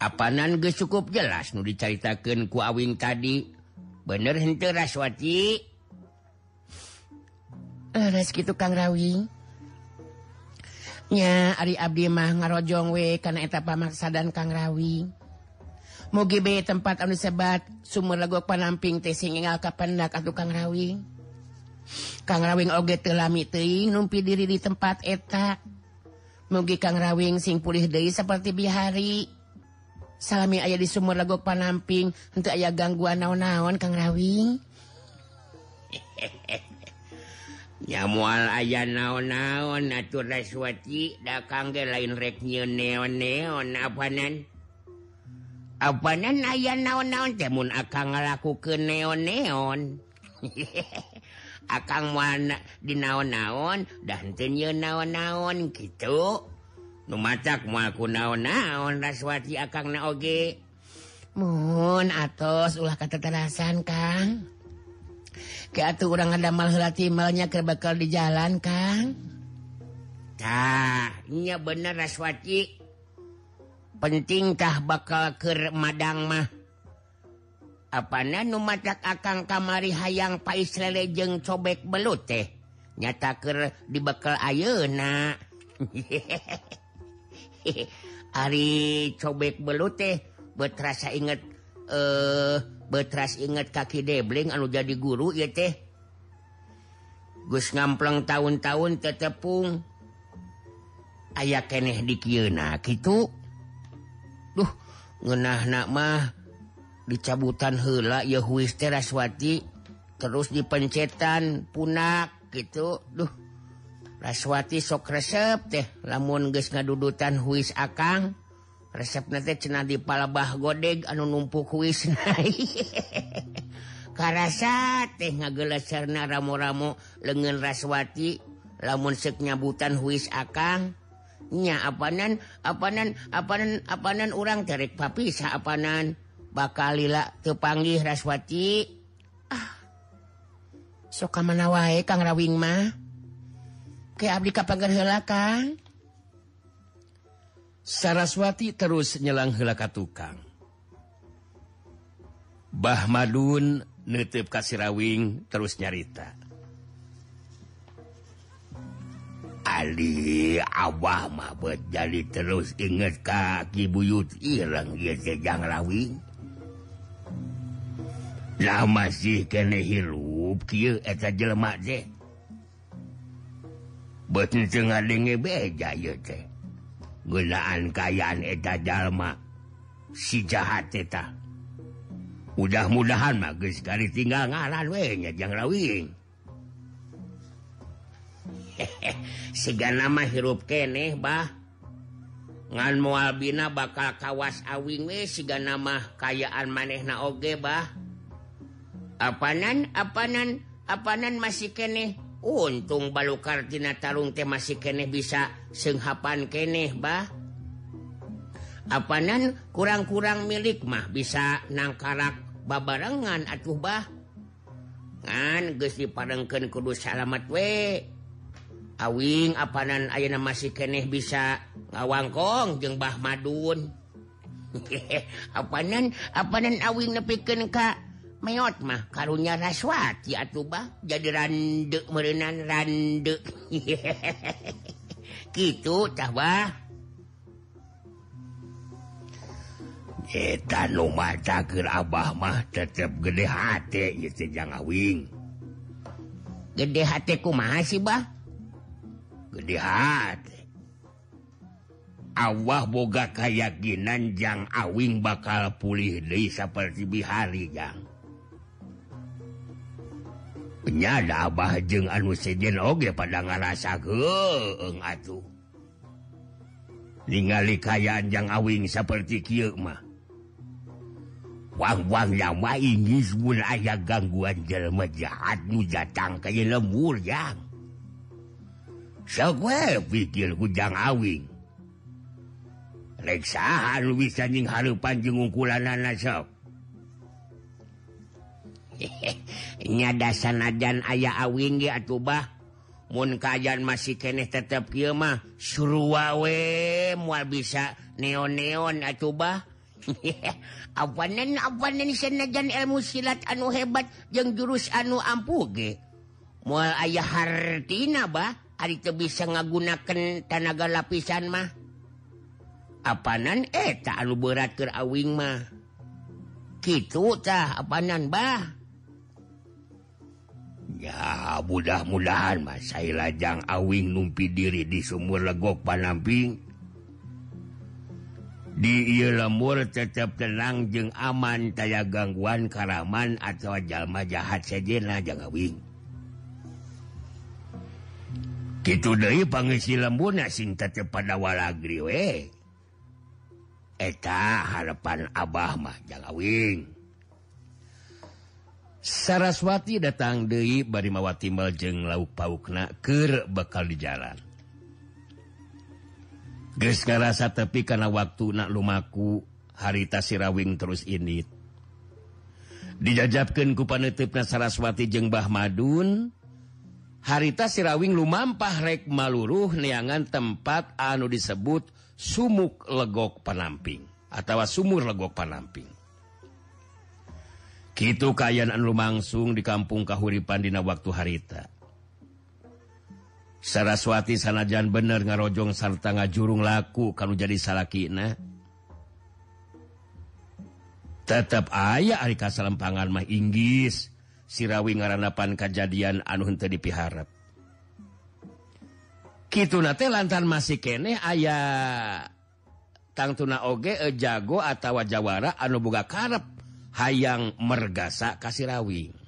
apanan ge cukup jelas nu diceritakan ku awing tadi bener hente raswati? Gitu nya Ari Abdi mah ngarojong we karena eta pamaksadan Rawi. Mugi be tempat anu sebat sumur lagu panamping teh sing ingal kapendak atuh Kang Rawing oge teu lami teuing numpi diri di tempat eta. Mugi Kang Rawing sing pulih deui seperti bihari Salami aya di sumur legok panamping untuk aya gangguan naon-naon Kang Rawing. nya mual aya naon-naon atur Raswati da kangge lain rek neon-neon apanan. Apanan aya naon-naon teh mun akang ngalakukeun neon-neon. akang mana di naon-naon dan teu naon-naon gitu. macak muaku naon-naon raswati akang naoge mohon atos ulah keteterasan Kang. Keatuh orang ada malhatimalnya ke bakal di jalan Kangnya bener raswati pentingkah bakal ke Madang mah. Apa nu macak akang kamari hayang pais lele jeng cobek belut teh? Nyataker di bakal ayeuna. hehehe Ari cobek belut teh berasa inget eh betras inget kaki debling anu jadi guru ya teh. Gus ngampleng tahun-tahun tetepung. Ayaah keneh di Kyuna gitu Duh ngenah nak mah dicabutan hela Yahuwis teraswati terus dipencetan punak gitu Duh. Raswati sok resep teh lamun geus ngadudutan huis akang resep nanti cena di palabah godeg anu numpuk huis karasa teh ngagelacerna ramo-ramo lengan Raswati lamun sek nyabutan huis akang nya apanan apanan apanan apanan orang terek papi sa apanan. Bakal lila tepanggih Raswati ah Sok mana wae Kang Rawing mah? ke Abdi heula, Kang. Saraswati terus nyelang helaka tukang. Bah Madun nutup kasirawing terus nyarita. Ali Abah mabet jadi terus inget kaki buyut. Ireng dia sejang rawing. Lah masih kene hirup kieu eta jelema teh ngadenge beja teh gunaan kayan eta Jalma. Si jahat eta. Mudah-mudahan magis kali tinggal ngaran wenya janganwing siga nama hirup keneh bah. Ngan mualbina bakal kawas awing we siga nama kayaan maneh na oge bah. Apanan apanan apanan masih keneh? untung balukartina Tarung teh masih kene bisa senghapan keneh bah. Apanan kurang-kurang milik mah bisa nangkarak babarengan atuh bah. Ngan geus diparengkeun kudu salamet we. Awing apanan ayeuna masih keneh bisa ngawangkong jeung Bah Madun. Apanan apanan awing nepikeun ka? meot mah karunnya raswati atuba jadi rande merenan rande gitu tah Eta nu maca keur Abah mah tetep gede hati ieu teh jangawing. Gede hati kumaha sih, Bah? Gede hati. Allah boga kayakinan jang awing bakal pulih deui seperti bihari jang. penyada Abah jeung anu sejen oge pada ngarasa atuh. ningali kayaan jang awing seperti mah. Wang-wang lama ini mun aya gangguan jelema jahat nu datang ka lembur jang. Sekwe pikir hujang awing. Nu bisa nying hareupan jeung anak sok. nyada sanajan aya awin di atubah Mun kajan masih kene tetap mah suruh wawe mual bisa neon-neon atubah awanen awanen sanajan ilmu silat anu hebat jeung jurus anu ampuge mual ayah hartina bah ari teu bisa ngagunakeun tanaga lapisan mah. Apanan eh, eta anu berat keur awing mah. Kitu tah apanan bah? ya mudah-mudahan Mas saya lajang awing numpi diri di sumur legok panamping. Di lemur tetap tenang jeung aman taya gangguan karaman atau jalma jahat saja awing. Gitu dari pangisi lembur sing tetap pada walagri we. Eta harapan Abah mah jangawing Saraswati datang Dewi Barimawati Maljeng lauk paukna ke bakal di jalan. Geska rasa tepi karena waktu nak lumaku harita sirawing terus ini dijajabkan ku panetipna Saraswati jengbah Madun harita sirawing lumampah rek maluruh neangan tempat anu disebut sumuk legok panamping atau sumur legok panamping. gitu kayanan lumangsung di kampung Kahuripan Dina waktu harita. Saraswati sanajan bener ngarojong sarta ngajurung laku kalau jadi salakina. tetap ayah hari kasalempangan mah Inggris sirawi ngaranapan kejadian anu henteu dipiharap gitu nate lantan masih kene ayah tangtuna oge e jago atau jawara anu buga karep. hayang mergasa kasihrawi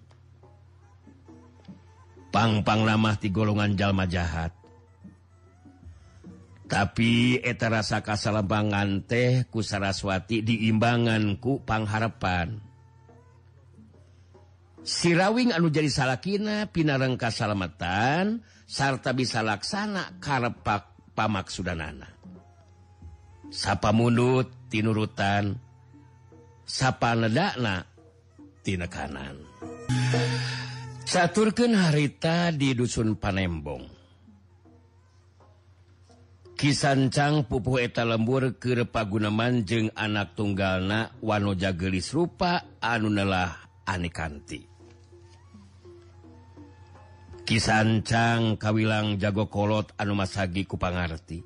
pangpang lamah di golongan jalma jahat. Tapi eta rasa kasalembangan teh ku Saraswati diimbanganku pangharapan. Sirawing anu jadi salakina pinareng kasalamatan sarta bisa laksana karepak pamaksudanana. sapa mundut tinurutan. sapaledaknatina kanan. Saturken harita di dusun Panembong. Kisancang pupu eta lembur ke pagunaman jeung anak tunggalna wanoja geulis rupa anunelah anekanti kisancang kawilang jago kolot anu masagi kupangarti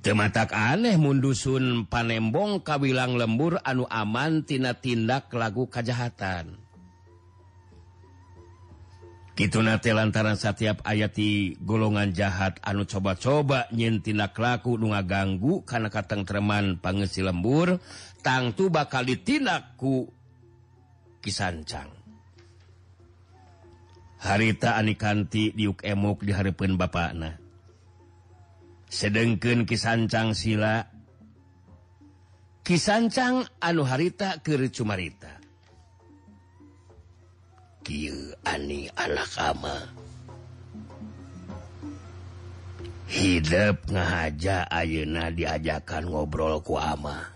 Tematak aneh mundusun panembong kawilang lembur anu aman tina tindak lagu kejahatan gitu nate lantaran setiap ayati golongan jahat anu coba-coba nyintina laku nu ngaganggu karena katengtreman pangesi lembur tangtu bakal ditindakku kisancang. Harita anikanti diuk emok diharapkan bapakna. sedengken kisancang sila. Kisancang anu harita ke cumarita. Ani anak ama. Hidup ngahaja ayeuna diajakan ngobrol ku ama.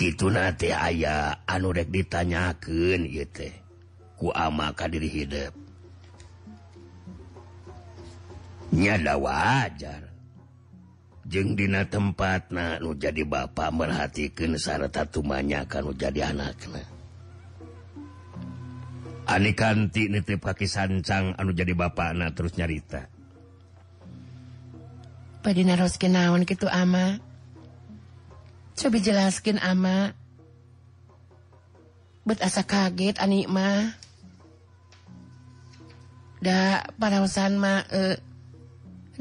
Gitu nanti ayah anu dek ditanyakan gitu ku ama kadiri hidup nyada wajar. Jengdina tempat nah nu jadi bapak merhatikan sarata tumanya kalau jadi anakaknya Ani kanti nitip kaki sancang anu jadi bapak anak terus nyarita. Padina Roski naon gitu ama? Coba jelaskan ama. Bet asa kaget anik mah da parawasan mah eh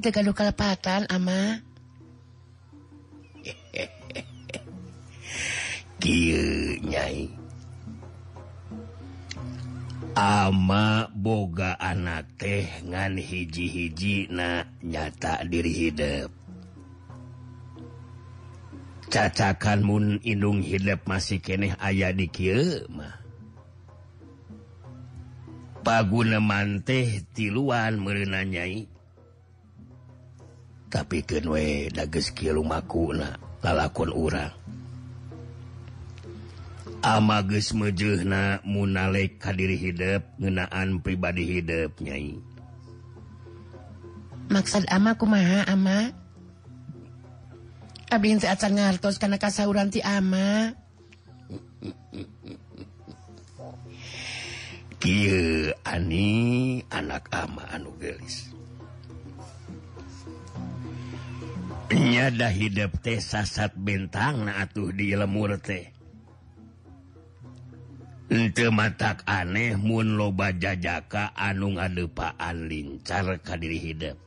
gaduh kalepatan ama. Kieu nyai. Ama boga anak teh ngan hiji-hiji na nyata diri hidup cacakan mun indung hidup masih keneh ayah di kieu mah. Paguna manteh tiluan merenanyai tapi ke kieu lumakuna lalakon urang. Amages mejehna munalek kadiri hidup ngenaan pribadi hidup nyai. Maksud ama kumaha ama? Abdi teh acan ngartos kana kasauran ti ama. Kieu ani anak ama anu gelis. nyada hidup teh sasat bentang na atuh di lemur teh. Ente matak aneh mun loba jajaka anu ngadepaan lincar ka diri hidup.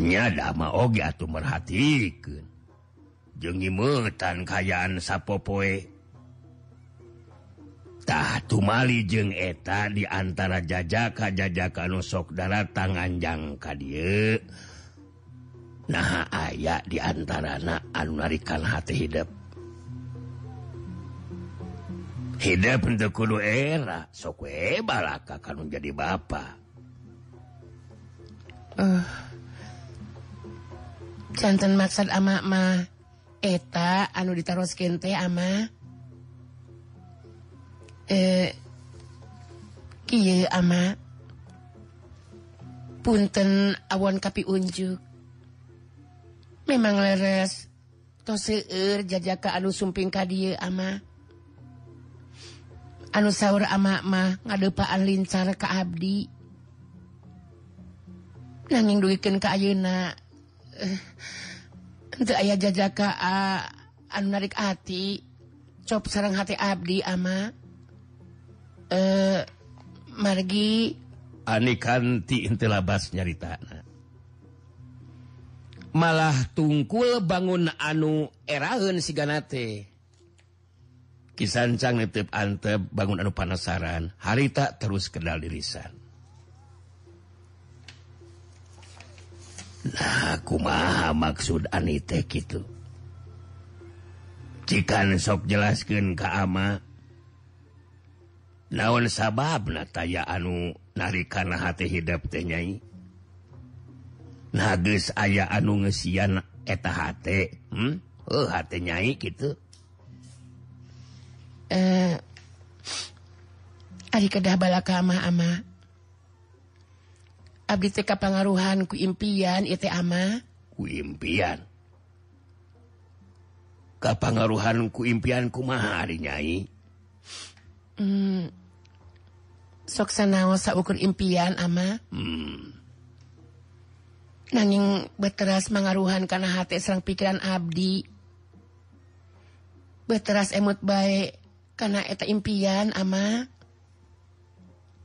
Nyada mah oge atuh merhatikeun. Jeung metan kayaan sapopoe. tah tumali jeung eta diantara jajaka jajaka nusok darah tanganjang ka dieu. nah aya diantara na anu narikan hati hidup hidup untuk kudu era sok balaka kanu jadi bapak uh, eh, canten maksud ama mah eta anu ditaruh teh ama eh, Ki ama punten awan kapi unjuk. Memang leres. Toeur jajaka anu sumping ka dia ama. Anu sahur ama mah ngadepaan lincar ka abdi. Nanging duikeun ka ayeuna. Eh, Teu aya jajaka ah, anu narik hati. Cop sarang hati abdi ama. eh margi. Anikantilabas nyarita. Malah tungkul bangun anu eraun siganate kisancang nitip antep bangun anu panasaran harita terus kedal dirisan. Nah kumaha maksud anite gitu jika sok jelaskan ke ama naon sabab na taya anu narikana hati hidup tenyai geus aya anu ngesian eta hmm? oh, nyai gitu eh Ari kedah balaka ama ama. Abdi teh kapangaruhan ku impian ieu teh ama. Ku impian. Kapangaruhan ku impian kumaha ari nyai? Hmm. soksanakur impian ama. Hmm. nanging beteras mengaruhan karena hati serang pikiran Abdi. Beteras emot baik karena eta impian ama.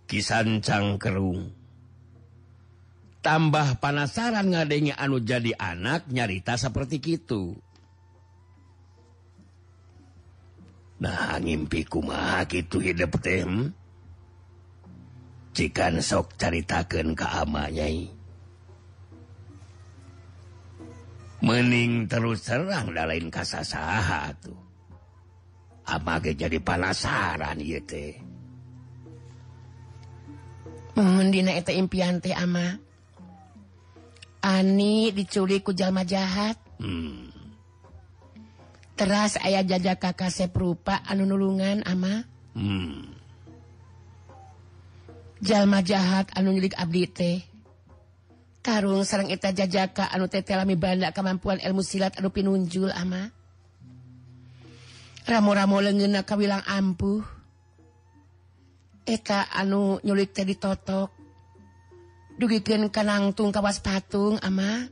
Kisan kerung tambah panasaran ngadenge anu jadi anak nyarita seperti itu nah ngimpi kumaha gitu hidup teh hmm? cikan sok caritaken keamanyai mening terus serang da lain kasasaha tuh. Amage jadi panasaran ieu teh. Mohon dina eta impian teh ama. Ani diculik ku jalma jahat. Hmm. Teras ayah jajak kakak seprupa anu nulungan ama. Hmm. jalma jahat anu nyulik abdi teh. Karung sarang eta jajaka anu tetelami banda kemampuan ilmu silat anu pinunjul ama. Ramo-ramo leungeunna kawilang ampuh. Eka anu nyulik teh ditotok. Dugikan kanangtung kawas patung ama.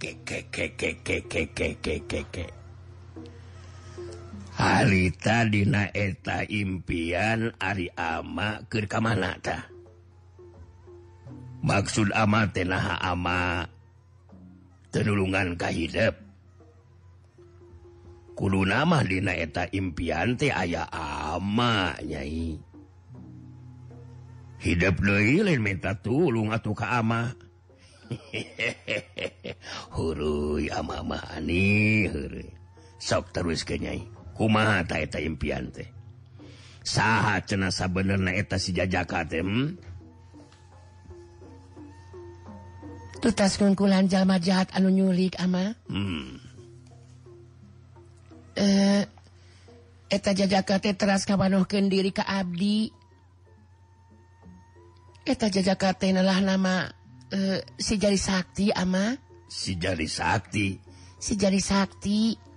Ke ke ke ke ke ke. Halitadina eta impian Ari ama ke kamanata maksud ama tenaha ama tenulungan kahidep kudu nama Dina eta impian teh aya ama amanyai hidup lain minta tulung atau ke ama. Huruf ama mani sok terus kenyai kumaha eta impian teh? Saha cenah sabenerna eta si jajaka teh hmm? tutas kungkulan jalma jahat anu nyulik ama. Hmm. eh eta jajaka teh teras kabanuhkeun diri ka abdi. Eta jajaka teh nalah nama eh, si jari sakti ama. Si jari sakti. Si jari sakti.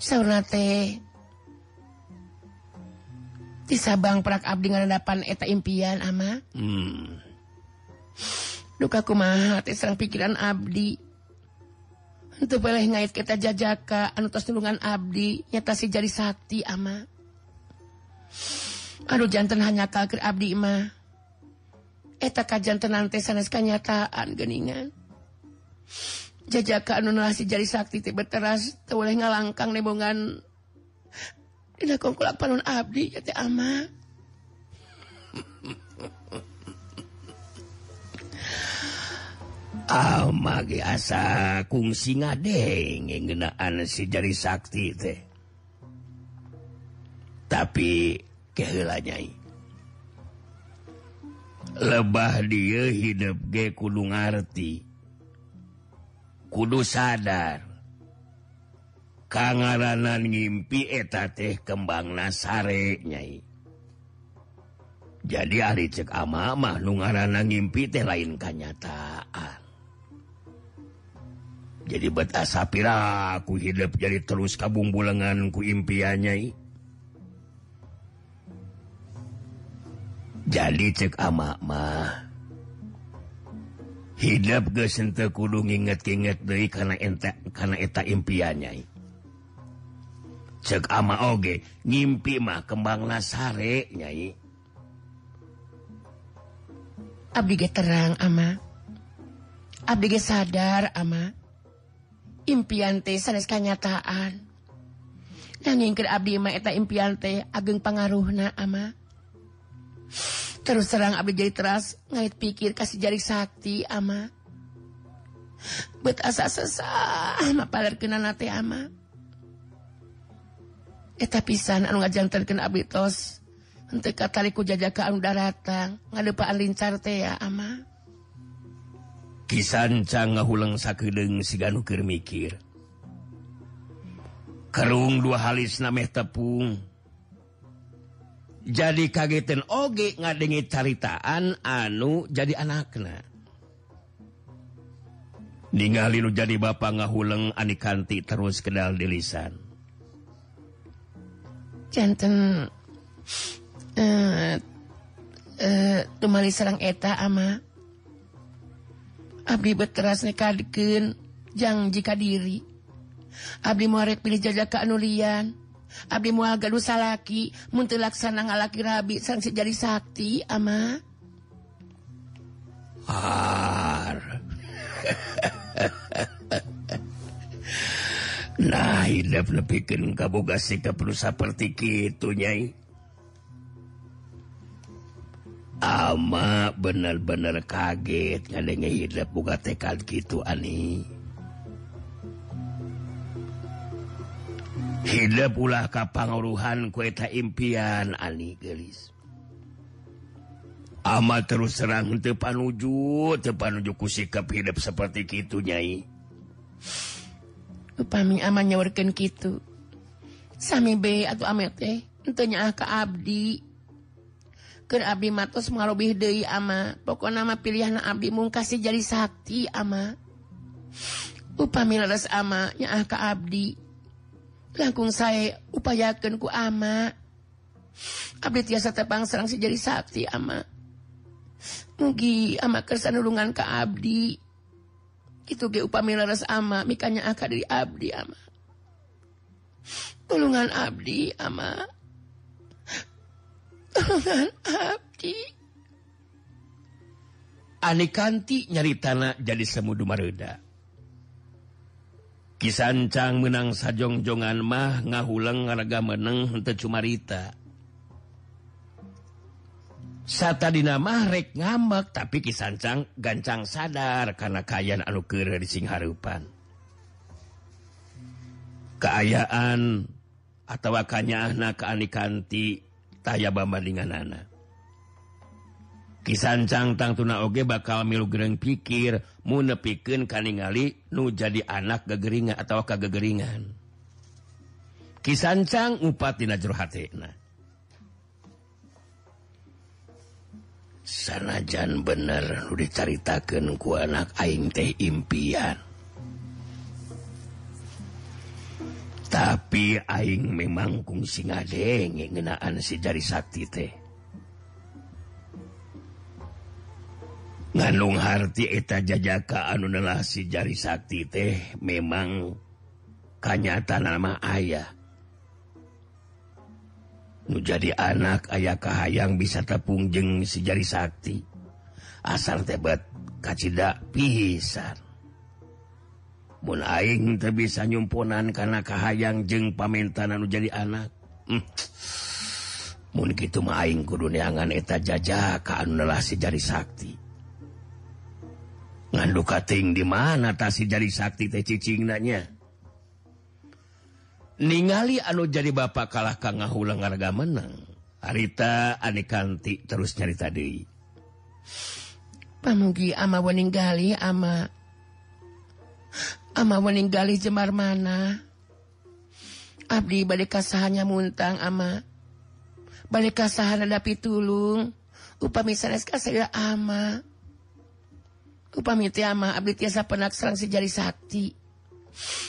saunate di Sabang perak Abdi ngadapan eta impian ama. Hmm. duka kumaha teh serang pikiran Abdi. Untuk boleh ngait kita jajaka anu tos tulungan Abdi nyata si jadi sakti ama. Aduh jantan hanya kalkir Abdi mah eta kajantenan teh sanes kenyataan geningan jajaka anu nasi jari sakti teh berteras teu boleh ngalangkang nebongan. Dina kongkulak panun abdi ya teh ama. Ama ge asa kungsi ngadeng ngeunaan si jari sakti teh. Tapi keheula nyai. Lebah dia hidup ge kudu ngarti. kudu sadar. Kangaranan ngimpi eta teh kembang nasarenyai jadi hari cek amamah nu ngaranna ngimpi teh lain kenyataan. Jadi betasa pira aku hidup jadi terus kabung bulangan ku impiannya jadi cek ama mah hidap gesente kudu nginget-inget deui karena ente karena eta impiannya. Cek ama oge ngimpi mah kembang nasare nyai. Abdi ge terang ama. Abdi ge sadar ama. Impian teh sanes kanyataan nangingkeun abdi mah eta impian teh ageng pangaruhna ama. terus terang Abdi jadi teras ngait pikir kasih jari sakti ama. Bet asa sesah ama paler kena nate ama. Eh, Eta pisan anu ngajantankeun abdi tos. Henteu katariku jajaka anu daratang ngadepaan lincar teh ya ama. Kisan can ngahulang sakedeung si ganu keur mikir. Kerung dua halis nameh tepung. jadi kageten oge ngadengi caritaan anu jadi anakna. Ningali lu jadi bapak ngahuleng anikanti terus kedal di lisan jantan eh uh, tumali serang eta ama. Abdi beteras nekadikeun jang jika diri. Abdi morek pilih jajaka anulian Abdi mual gaduh salaki mun teu laksana ngalaki rabi Sangsi jadi sakti ama Har. nah hidup nepikeun kaboga sikap nu saperti kitu nyai Ama bener-bener kaget ngadenge hidup buka tekad gitu ani. hidup ulah kapanguruhan kueta impian Ani gelis. Ama terus serang tepan teu tepan ku sikap hidup seperti kitu nyai. Upami ama nyawarkan gitu sami be atau amet teh entenya ke abdi. Ke abdi matos ngalobih deui ama. Pokok nama pilihan abdi mung kasih jadi sakti ama. Upami laras ama nyaah ke abdi. langkung saya upayakan ku ama. Abdi tiasa tepang serang jadi Sakti ama. Mugi ama kesanulungan ke Abdi. Itu ge upami laras ama mikanya akad dari Abdi ama. Tulungan Abdi ama. Tulungan Abdi. Anikanti nyari tanah jadi semudu mareda. kisancang menang sajongjongan mah ngahuleng ngaraga meneng henteu cumarita. Satadina mah rek ngambek tapi kisancang gancang sadar karena kaayaan anu keur di singharupan. Keayaan atawa kanyahna keanikanti taya bambandinganana. kisancangtang tuna oge bakal milu gereng pikir mu nepiken kaningali nu jadi anak gegeringan atau kagegeringan kisancang dina jero hatena. sanajan bener nu dicaritakan ku anak aing teh impian. Tapi aing memang kung singa denge ngenaan si jari sakti teh. ngandung harti eta jajaka anu nelah si jari Sakti teh memang kanyata nama ayah. Nu jadi anak ayah kahayang bisa tepungjeng si jari Sakti. Asal tebet kacita pisan. Mun aing teu bisa nyumponan karena kahayang jeng pamintanan nu jadi anak. Hmm. mun kitu mah aing kudu neangan eta jajaka anulasi jari Sakti. ngadukating di mana tasi jadi sakti teh cicingnanya ningali anu jadi bapak kalah kang ngahulang harga menang. Harita ane kanti terus nyari tadi pamugi ama weninggali ama ama weninggali jemar mana? Abdi balik kasahanya muntang ama balik kasahan ada pitulung upami sanes kasaya ama. upami ama abdi tiasa penaksaran sejari sakti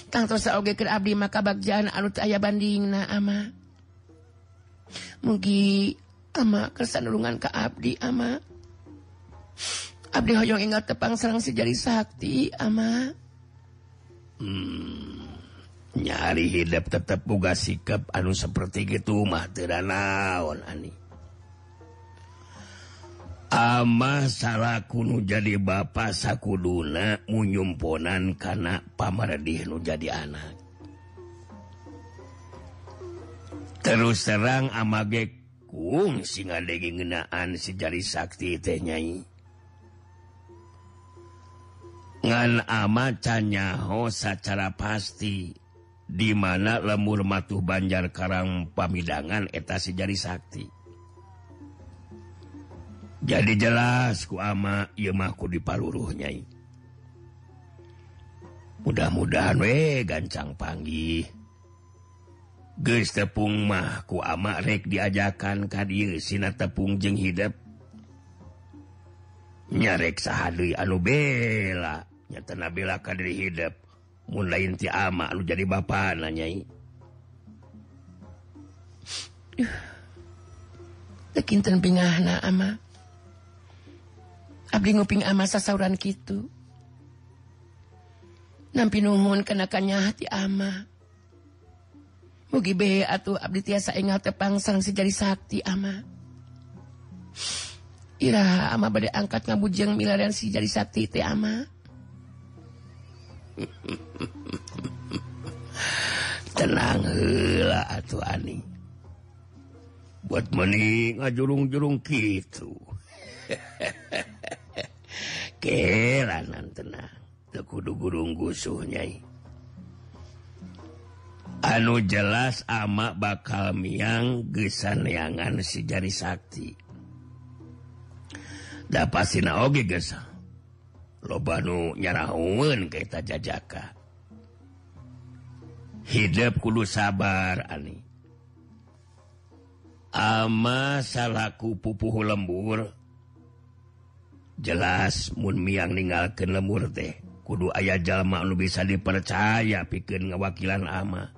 tang oge keur abdi maka bagjaan anu aya bandingna ama. Mugi ama kesanulungan ka abdi ama. Abdi hoyong ingat tepang sarang sejari sakti ama. Hmm, nyari hidup tetap boga sikap anu seperti gitu mah teu naon ani. Ama salah kuno jadi ba sakuduna munyumponan karena pameradih nu jadi anak. Terus serang amage kung singa daging ngenaan sejari sakti teh nyai. Ngan ama canyaho secara pasti di mana lemur matuh banjar karang pamidangan eta sejari sakti. jadi jelas ku ama Imahku di Nyai. Mudah-mudahan we gancang panggih. Guys tepung mahku ama rek diajakan kadir Sin tepung jeng hidup nyarek sahadu anu bela nyata nabila kadir hidup mulai inti ama lu jadi ba nanyai Tekinten pingahna ama. Abdi nguping ama sasauran gitu. Nampi nuhun kenakannya hati ama. Mugi be atuh abdi tiasa ingal tepangsang sejari sakti ama. Ira ama bade angkat ngabujeng milarian si jari sakti teh ama. Tenang heula atuh ani. Buat meni ngajurung-jurung gitu. keranan tenang kudu gurung gusuhnya anu jelas ama bakal miang gesanangan si jari Sakti. Dapat Sinaoge gesa. Lobanu nyaraun kita jajaka. Hidup kudu sabar ani. Ama salahku pupuhu lembur jelas Munmiang meninggalkan lemur teh. Kudu ayah jalma lu bisa dipercaya pikir ngewakilan ama.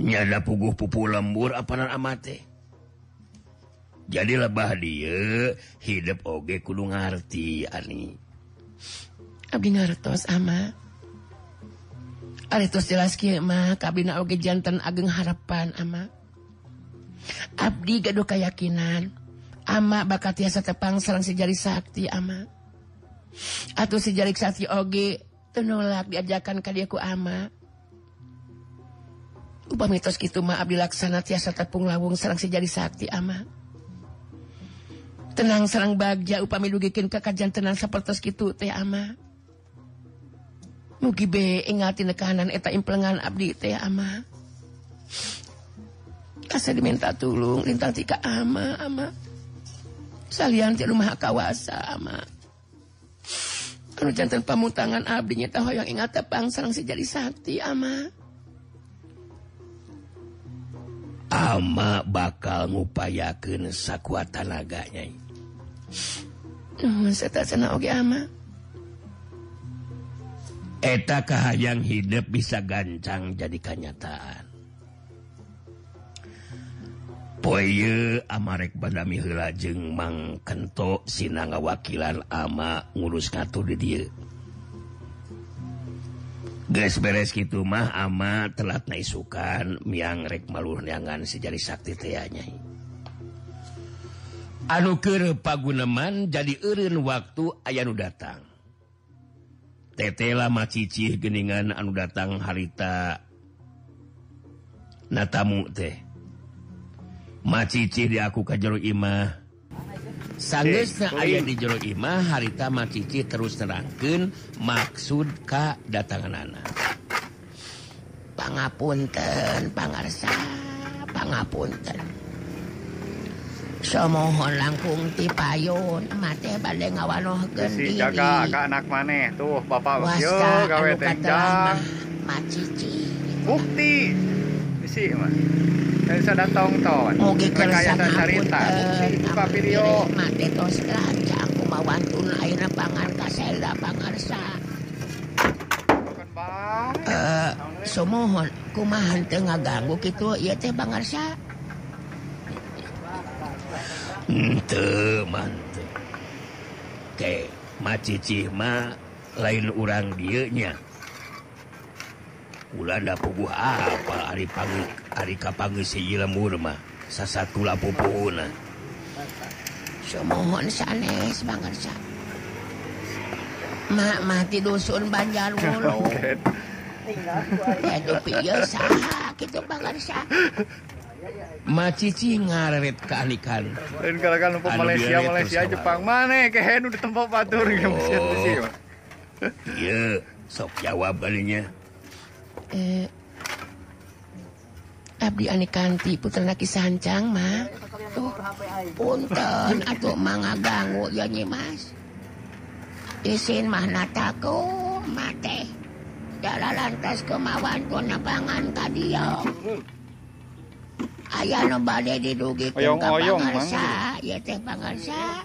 Nyada puguh pupu lembur apa ama teh. Jadi lebah dia hidup oge kudu ngerti ani. Abdi ngertos ama. Aritos jelas kia mah kabina oge jantan ageng harapan ama. Abdi gaduh keyakinan ama bakat tiasa tepang serang sejari sakti ama. Atau sejarik sakti oge tenolak diajakan kaliku ama. Upah mitos gitu maaf dilaksana tiasa tepung lawung serang sejari sakti ama. Tenang serang bagja upami dugikin kekajian tenang seperti gitu teh ama. Mugi be ingati nekanan eta implengan abdi teh ama. Asa diminta tulung lintang tika ama ama. salian ti rumah kawasa ama anu jantan pamutangan abdi nya tahu yang ingat tepang sarang sejadi sakti ama. Ama bakal ngupayakeun sakuat tenaga nyai nuhun satasana oge ama. Eta kahayang hidup bisa gancang jadi kenyataan. Poye amarek badami helajeng mang kento sina ngawakilan ama ngurus ngatur di dia. Guys beres gitu mah ama telat naisukan miang rek maluh neangan sejari sakti teanya. Anu keur paguneman jadi eureun waktu aya nu datang. Tetela macicih geningan anu datang harita natamu teh. macici di aku ke jero Imah sanggesta aya di jero Imah harita macici terus terangkan maksud Ka datangan anak pangapunten pangarsa pangapunten Somohon langkung ti payun mate bade ngawanoh gendi. Si jaga ka anak maneh tuh bapak yo gawe tenda. Macici. Bukti buksi mah eh, bisa datang ton Oke rekayasa carita buksi eh, buka video mati tos rancang aku mawan tun akhirnya pangan kasela bae Eh, ah, sumohon kumahan teu ngaganggu kitu ieu teh pangarsa Henteu mantep. Oke, macicih mah lain urang dieu nya. Ulanda puguh apa Ari pagi Ari kapangi si Burma sasatu lapu puhuna. Ah. Semohon sanes bangsa. Mak mati dusun Banjar Wulu. Aduh pieu saha kitu bangsa. Macici ngaret kealikan. Lain kalakan lupa Malaysia, Malaysia, Jepang. Mana kehen udah tempat patur. Oh. Iya, sok jawab kalinya. eh, Abdi Anikanti Putra Naki Sancang mah tuh punten atau mangaganggu ya nyi mas. Isin mah nataku mate jala lantas kemauan penebangan tadi ya ayah no badai didugi ke pangarsa. ya teh pangarsa.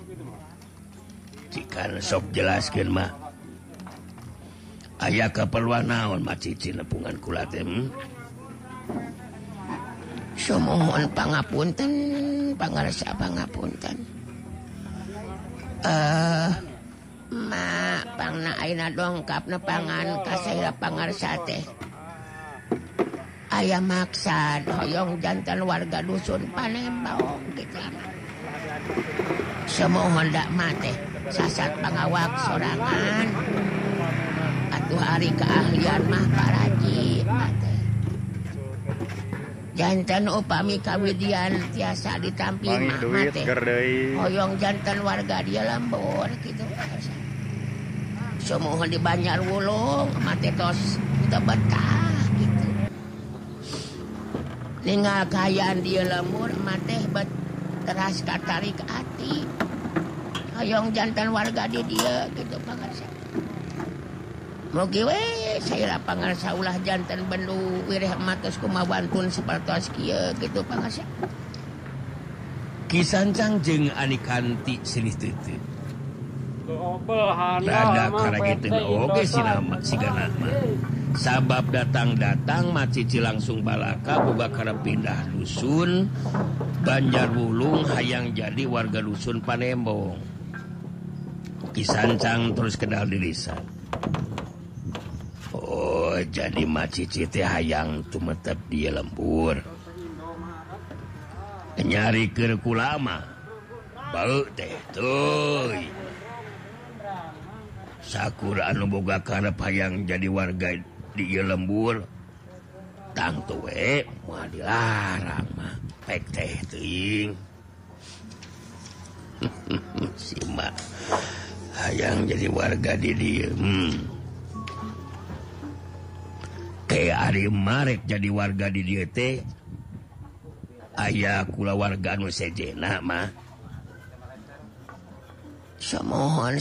Jika sok jelaskan mah ayaah keperluan naon macici nepungan kula hmm? mohon pangapunten pangarsa pangapunten. Eh uh, ma pangna aina dongkap nepangan kasaya pangarsa teh. Aya maksad hoyong jantan warga dusun Palembang gitu. Semohon dak mate sasat pangawak sorangan. hari keahlian mah paraji jantan upami kawidian tiasa ditampil mah mate hoyong jantan warga dia lambon gitu semua di banyak wulung mate tos kita betah gitu. Tinggal kayaan dia lemur mate bet teras katarik hati. Hoyong jantan warga dia, dia gitu pengertian Mugi we saya lapangan saulah jantan bendu wirih matos kumawantun sepertos kieu gitu pangasya. Kisancang jeung anikanti silih teuteut. Rada karageteun oge sinama sigana mah. Sabab datang-datang macici langsung balaka boga karep pindah dusun Banjar Wulung hayang jadi warga dusun Panembong. Kisancang terus kedal dirisan. jadi macici teh hayang tumetep di lembur. Nyari keku lama. Bau teh tuh Sakura anu boga karep hayang jadi warga di lembur. Tang tuwe mau dilarang mah. Pek teh ting si mak hayang jadi warga di dia hmm. kayak Ari Marek jadi warga di DT ayaah kula warga Nusejena mah. Semohon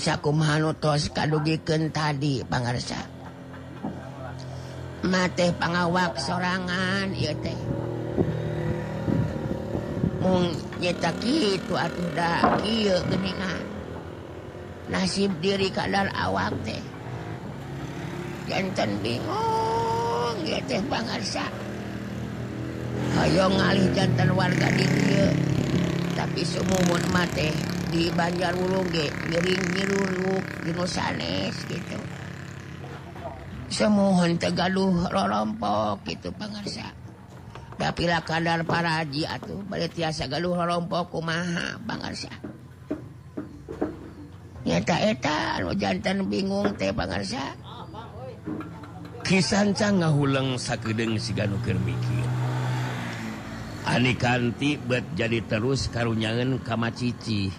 tos kadugiken tadi pangarsa. Mate pangawak sorangan ieu teh. Mung nyeta kitu atuh da kieu geuningan nasib diri kadar awak teh. Janten bingung. teh bangsa Ayo ngalih jantan warga di tapi semua mate di Banjar ge miring miruruk di sanes gitu semohon Tegaluh Rorompok gitu pangarsa tapi lah kadar para haji atuh balik tiasa galuh Rorompok kumaha pangarsa nyata eta anu jantan bingung teh pangarsa kisan can ngahulang sakedeng siganukir mikir. Ani kanti bet jadi terus karunyangan kama cici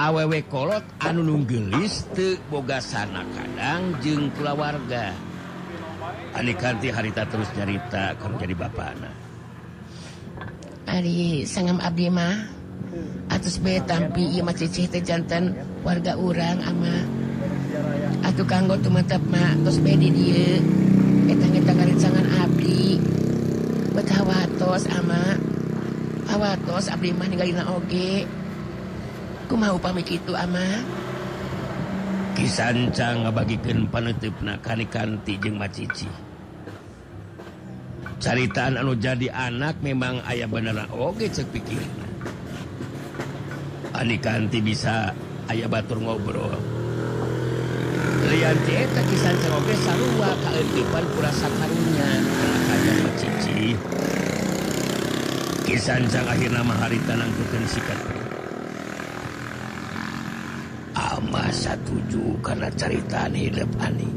awewe kolot anu nunggelis te boga sana kadang jeng keluarga Ani kanti harita terus nyarita kamu jadi bapak anak Ari sangam abdi mah atus be tampi ieu mah cicih teh jantan warga urang ama gitu kanggo di dieu eta dia sangan Abdi. Bet hawatos ama. Awatos mah ninggalin Oge. Ku mau pamit itu ama kisancang ngabagikan kani kanti jeung macici. Caritaan anu jadi anak memang ayah beneran Oge cek pikir. Anikanti bisa ayah batur ngobrol. lihateta kisanroge sarua keekipan kurasa karunya aja menci kisanjang akhir nama hari tanang bukan sikat ama satuju karena caritaan hidup ani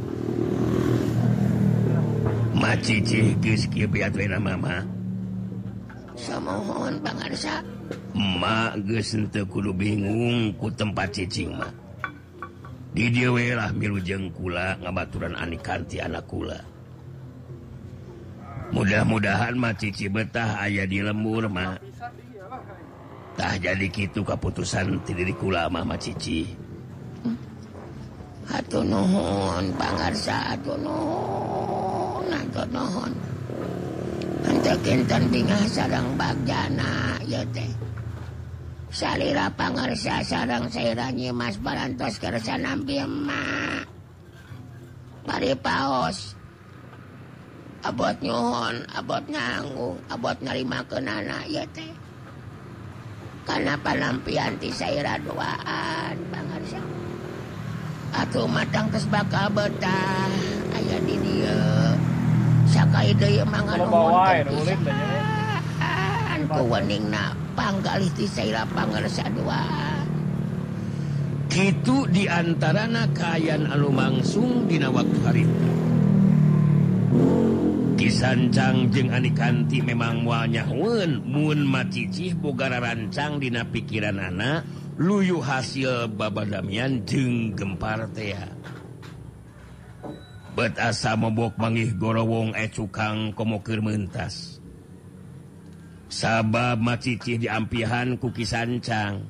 macici geus kieu biat we mama samohon pangarsa emak geus henteu kudu bingung ku tempat cicing mah didiwelah milujeng kula ngabaturan anikanti anak kula. Mudah-mudahan macici betah ayah di lembur mah. Tah jadi gitu keputusan tidiri kula Mama Cici. Hatur nuhun pangarsa atuh nuhun atuh nuhun. Henteu kinten bingah sarang bagjana ya teh. Salira pangarsa sarang sairan Nyimas Barantos kersa nampi emak. Mari paos. Abot nyuhun, abot nganggu, abot nerima kenana ya teh. Karena panampian ti saira doaan pangarsa. Atuh matang tes bakal betah aya di dieu. Sakai deui mangan nuhun. Kuwening na itu diantara nakayan alumangsung Dina waktu hari. Kisancang jeung Anikanti memang wanyaun mun macicih bogara rancang Dina pikiran anak luyu hasil baba Damian jeung gempartea bet asa mobok manggih gorowong ecukang komokir mentas. sabab macicih diampihan kuki sancang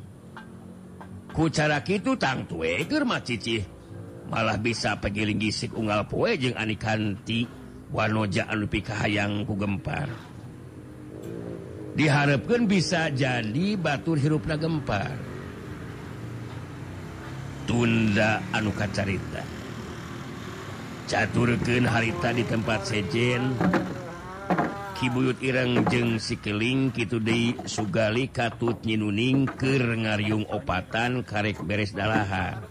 kucara itu tang tue macici malah bisa pegiling gisik unggal poe jeung anikanti. Wanoja anu pikahayang ku gempar. Diharapkan bisa jadi batur hirupna gempar. Tunda anu kacarita. Caturkeun harita di tempat sejen. Kibuyut Ireng jeung sikeling Kitu di Sugali katut nyinuning ke ngariung opatan karek beres dalahan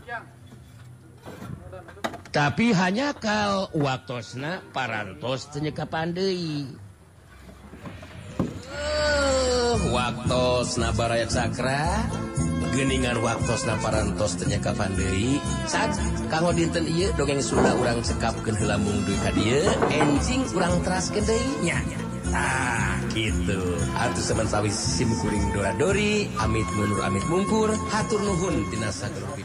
tapi hanya kal waktosna parantos penyekapan deui. uh, eh, waktu nabaraya Sakra geningan waktu na parantos penyekapan deui. saat kalau dinten dongeng Sunda orang sekap ke lambung ka dieu, enjing kurang teras kedainya nah gitu. Atuh semen sawwi SIMkuring Doradori Amit menurut Amit mungkur hatur Nuhun Dinasa Grupi